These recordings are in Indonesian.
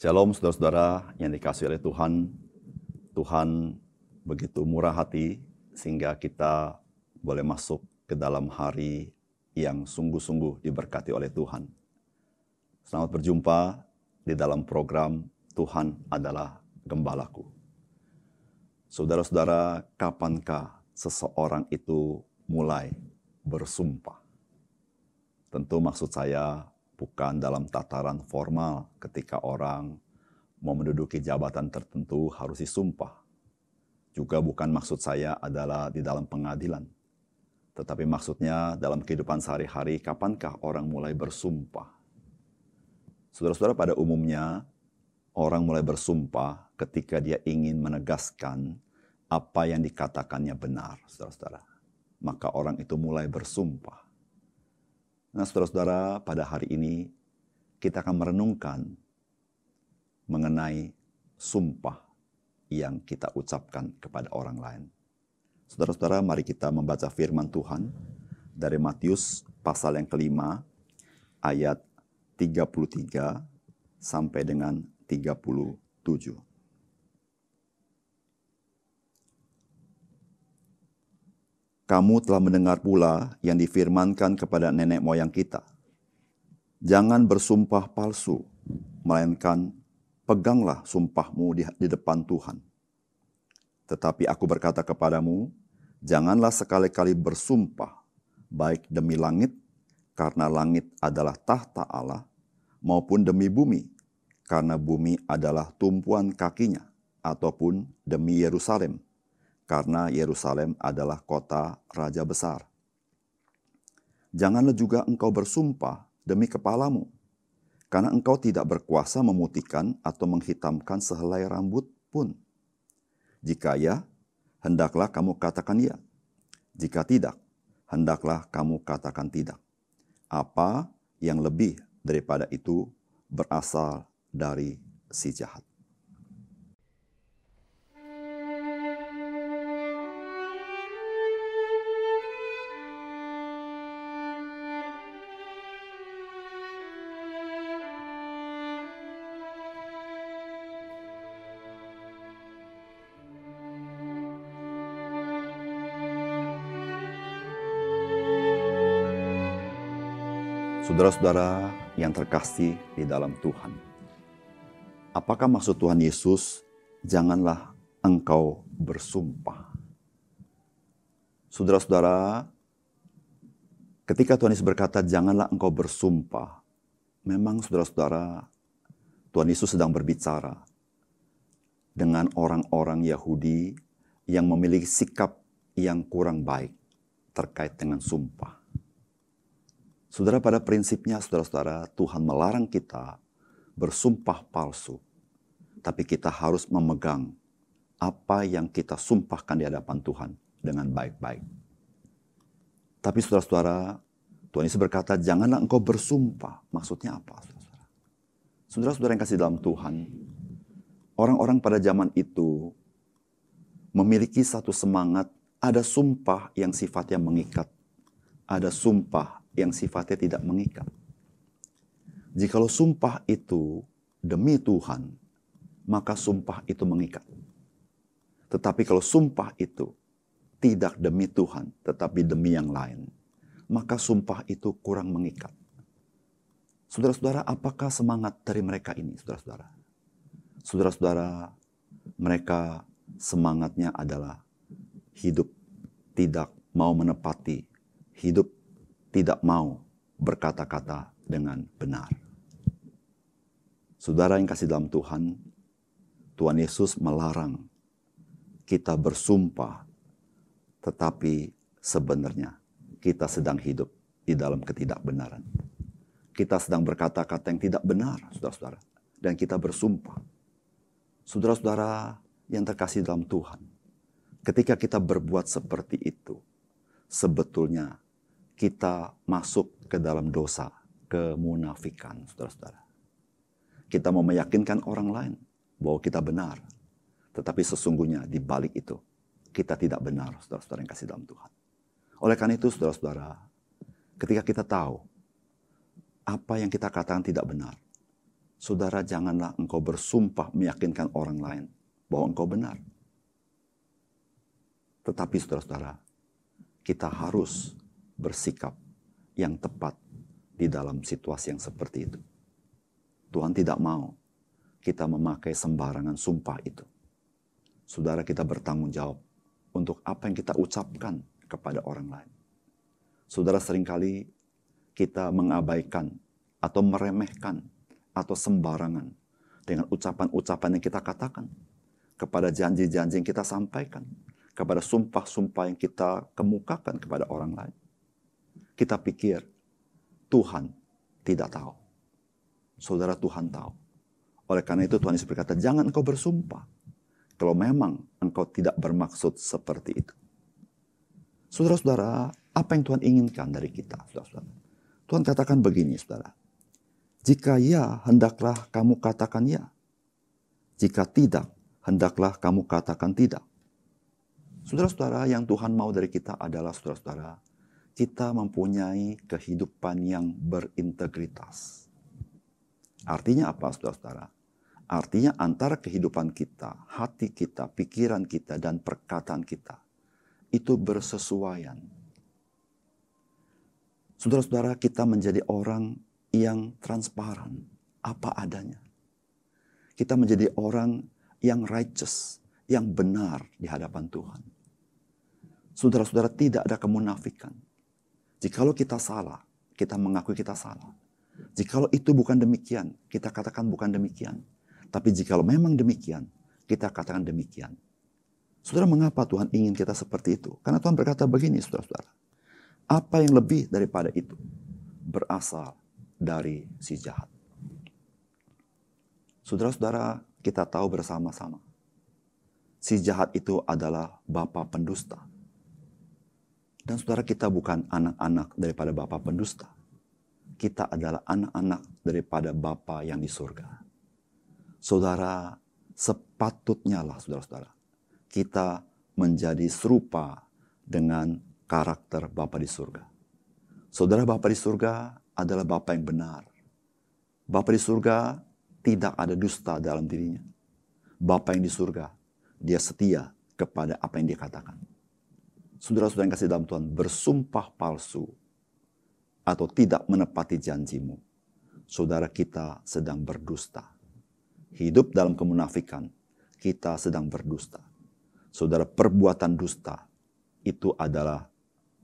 Shalom saudara-saudara yang dikasih oleh Tuhan. Tuhan begitu murah hati sehingga kita boleh masuk ke dalam hari yang sungguh-sungguh diberkati oleh Tuhan. Selamat berjumpa di dalam program Tuhan adalah Gembalaku. Saudara-saudara, kapankah seseorang itu mulai bersumpah? Tentu maksud saya bukan dalam tataran formal ketika orang mau menduduki jabatan tertentu harus disumpah. Juga bukan maksud saya adalah di dalam pengadilan. Tetapi maksudnya dalam kehidupan sehari-hari, kapankah orang mulai bersumpah? Saudara-saudara pada umumnya, orang mulai bersumpah ketika dia ingin menegaskan apa yang dikatakannya benar, saudara-saudara. Maka orang itu mulai bersumpah. Nah, saudara-saudara, pada hari ini kita akan merenungkan mengenai sumpah yang kita ucapkan kepada orang lain. Saudara-saudara, mari kita membaca firman Tuhan dari Matius pasal yang kelima, ayat 33 sampai dengan 37. Kamu telah mendengar pula yang difirmankan kepada nenek moyang kita. Jangan bersumpah palsu, melainkan peganglah sumpahmu di, di depan Tuhan. Tetapi aku berkata kepadamu, janganlah sekali-kali bersumpah, baik demi langit, karena langit adalah tahta Allah, maupun demi bumi, karena bumi adalah tumpuan kakinya, ataupun demi Yerusalem, karena Yerusalem adalah kota raja besar. Janganlah juga engkau bersumpah demi kepalamu, karena engkau tidak berkuasa memutihkan atau menghitamkan sehelai rambut pun. Jika ya, hendaklah kamu katakan ya. Jika tidak, hendaklah kamu katakan tidak. Apa yang lebih daripada itu berasal dari si jahat. Saudara-saudara yang terkasih di dalam Tuhan. Apakah maksud Tuhan Yesus, janganlah engkau bersumpah. Saudara-saudara, ketika Tuhan Yesus berkata, janganlah engkau bersumpah, memang saudara-saudara, Tuhan Yesus sedang berbicara dengan orang-orang Yahudi yang memiliki sikap yang kurang baik terkait dengan sumpah. Saudara pada prinsipnya saudara-saudara Tuhan melarang kita bersumpah palsu. Tapi kita harus memegang apa yang kita sumpahkan di hadapan Tuhan dengan baik-baik. Tapi saudara-saudara, Tuhan Yesus berkata, janganlah engkau bersumpah. Maksudnya apa? Saudara-saudara, saudara-saudara yang kasih dalam Tuhan, orang-orang pada zaman itu memiliki satu semangat, ada sumpah yang sifatnya mengikat. Ada sumpah yang sifatnya tidak mengikat. Jikalau sumpah itu demi Tuhan, maka sumpah itu mengikat. Tetapi kalau sumpah itu tidak demi Tuhan, tetapi demi yang lain, maka sumpah itu kurang mengikat. Saudara-saudara, apakah semangat dari mereka ini, saudara-saudara? Saudara-saudara, mereka semangatnya adalah hidup tidak mau menepati, hidup tidak mau berkata-kata dengan benar. Saudara yang kasih dalam Tuhan, Tuhan Yesus melarang kita bersumpah, tetapi sebenarnya kita sedang hidup di dalam ketidakbenaran. Kita sedang berkata-kata yang tidak benar, saudara-saudara. dan kita bersumpah. Saudara-saudara yang terkasih dalam Tuhan, ketika kita berbuat seperti itu, sebetulnya kita masuk ke dalam dosa, kemunafikan, saudara-saudara. Kita mau meyakinkan orang lain bahwa kita benar, tetapi sesungguhnya di balik itu kita tidak benar, saudara-saudara yang kasih dalam Tuhan. Oleh karena itu, saudara-saudara, ketika kita tahu apa yang kita katakan tidak benar, saudara janganlah engkau bersumpah meyakinkan orang lain bahwa engkau benar. Tetapi saudara-saudara, kita harus bersikap yang tepat di dalam situasi yang seperti itu. Tuhan tidak mau kita memakai sembarangan sumpah itu. Saudara kita bertanggung jawab untuk apa yang kita ucapkan kepada orang lain. Saudara sering kali kita mengabaikan atau meremehkan atau sembarangan dengan ucapan-ucapan yang kita katakan kepada janji-janji yang kita sampaikan, kepada sumpah-sumpah yang kita kemukakan kepada orang lain. Kita pikir Tuhan tidak tahu. Saudara Tuhan tahu. Oleh karena itu Tuhan Yesus berkata, jangan engkau bersumpah. Kalau memang engkau tidak bermaksud seperti itu. Saudara-saudara, apa yang Tuhan inginkan dari kita? Saudara-saudara? Tuhan katakan begini, saudara. Jika ya, hendaklah kamu katakan ya. Jika tidak, hendaklah kamu katakan tidak. Saudara-saudara, yang Tuhan mau dari kita adalah saudara-saudara, kita mempunyai kehidupan yang berintegritas. Artinya apa, saudara-saudara? Artinya antara kehidupan kita, hati kita, pikiran kita, dan perkataan kita itu bersesuaian Saudara-saudara, kita menjadi orang yang transparan, apa adanya. Kita menjadi orang yang righteous, yang benar di hadapan Tuhan. Saudara-saudara, tidak ada kemunafikan. Jikalau kita salah, kita mengakui kita salah. Jikalau itu bukan demikian, kita katakan bukan demikian. Tapi jikalau memang demikian, kita katakan demikian. Saudara, mengapa Tuhan ingin kita seperti itu? Karena Tuhan berkata begini, saudara-saudara. Apa yang lebih daripada itu berasal dari si jahat. Saudara-saudara, kita tahu bersama-sama. Si jahat itu adalah bapa pendusta. Dan saudara kita bukan anak-anak daripada bapa pendusta. Kita adalah anak-anak daripada bapa yang di surga. Saudara, sepatutnya lah saudara-saudara. Kita menjadi serupa dengan karakter Bapa di surga. Saudara Bapa di surga adalah Bapa yang benar. Bapa di surga tidak ada dusta dalam dirinya. Bapa yang di surga, dia setia kepada apa yang dia katakan. Saudara-saudara yang kasih dalam Tuhan, bersumpah palsu atau tidak menepati janjimu. Saudara kita sedang berdusta. Hidup dalam kemunafikan, kita sedang berdusta. Saudara, perbuatan dusta itu adalah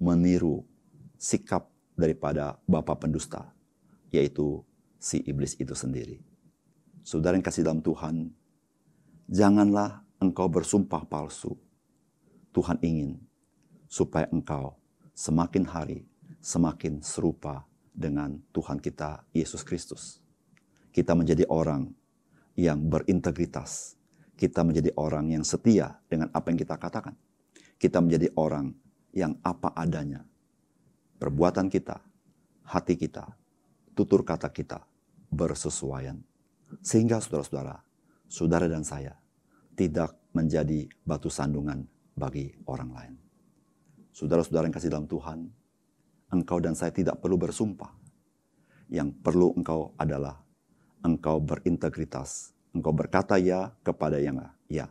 meniru sikap daripada bapa pendusta, yaitu si iblis itu sendiri. Saudara yang kasih dalam Tuhan, janganlah engkau bersumpah palsu. Tuhan ingin supaya engkau semakin hari semakin serupa dengan Tuhan kita Yesus Kristus. Kita menjadi orang yang berintegritas. Kita menjadi orang yang setia dengan apa yang kita katakan. Kita menjadi orang yang apa adanya. Perbuatan kita, hati kita, tutur kata kita bersesuaian. Sehingga saudara-saudara, saudara dan saya tidak menjadi batu sandungan bagi orang lain. Saudara-saudara yang kasih dalam Tuhan, engkau dan saya tidak perlu bersumpah. Yang perlu engkau adalah engkau berintegritas. Engkau berkata ya kepada yang ya.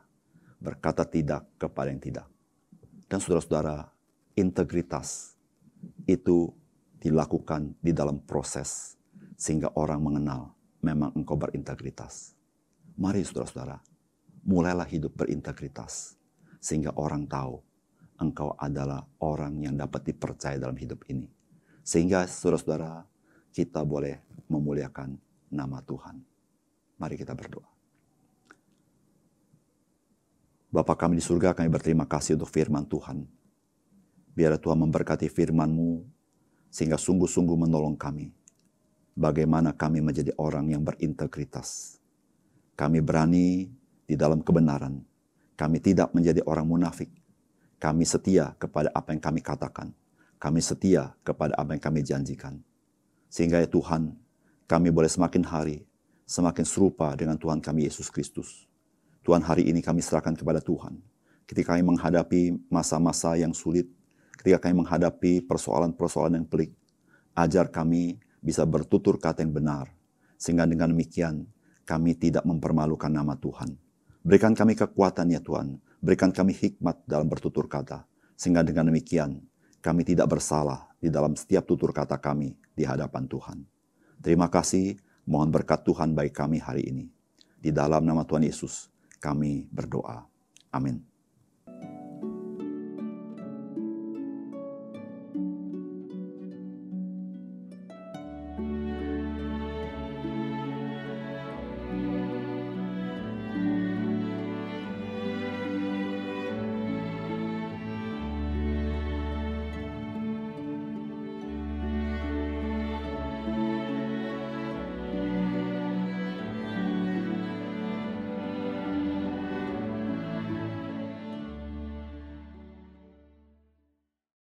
Berkata tidak kepada yang tidak. Dan saudara-saudara, integritas itu dilakukan di dalam proses sehingga orang mengenal memang engkau berintegritas. Mari saudara-saudara, mulailah hidup berintegritas sehingga orang tahu engkau adalah orang yang dapat dipercaya dalam hidup ini. Sehingga saudara-saudara, kita boleh memuliakan nama Tuhan. Mari kita berdoa. Bapa kami di surga, kami berterima kasih untuk firman Tuhan Biar Tuhan memberkati firman-Mu sehingga sungguh-sungguh menolong kami. Bagaimana kami menjadi orang yang berintegritas. Kami berani di dalam kebenaran. Kami tidak menjadi orang munafik. Kami setia kepada apa yang kami katakan. Kami setia kepada apa yang kami janjikan. Sehingga ya Tuhan, kami boleh semakin hari semakin serupa dengan Tuhan kami Yesus Kristus. Tuhan hari ini kami serahkan kepada Tuhan. Ketika kami menghadapi masa-masa yang sulit, ketika kami menghadapi persoalan-persoalan yang pelik, ajar kami bisa bertutur kata yang benar. Sehingga dengan demikian kami tidak mempermalukan nama Tuhan. Berikan kami kekuatan ya Tuhan. Berikan kami hikmat dalam bertutur kata. Sehingga dengan demikian kami tidak bersalah di dalam setiap tutur kata kami di hadapan Tuhan. Terima kasih. Mohon berkat Tuhan baik kami hari ini. Di dalam nama Tuhan Yesus kami berdoa. Amin.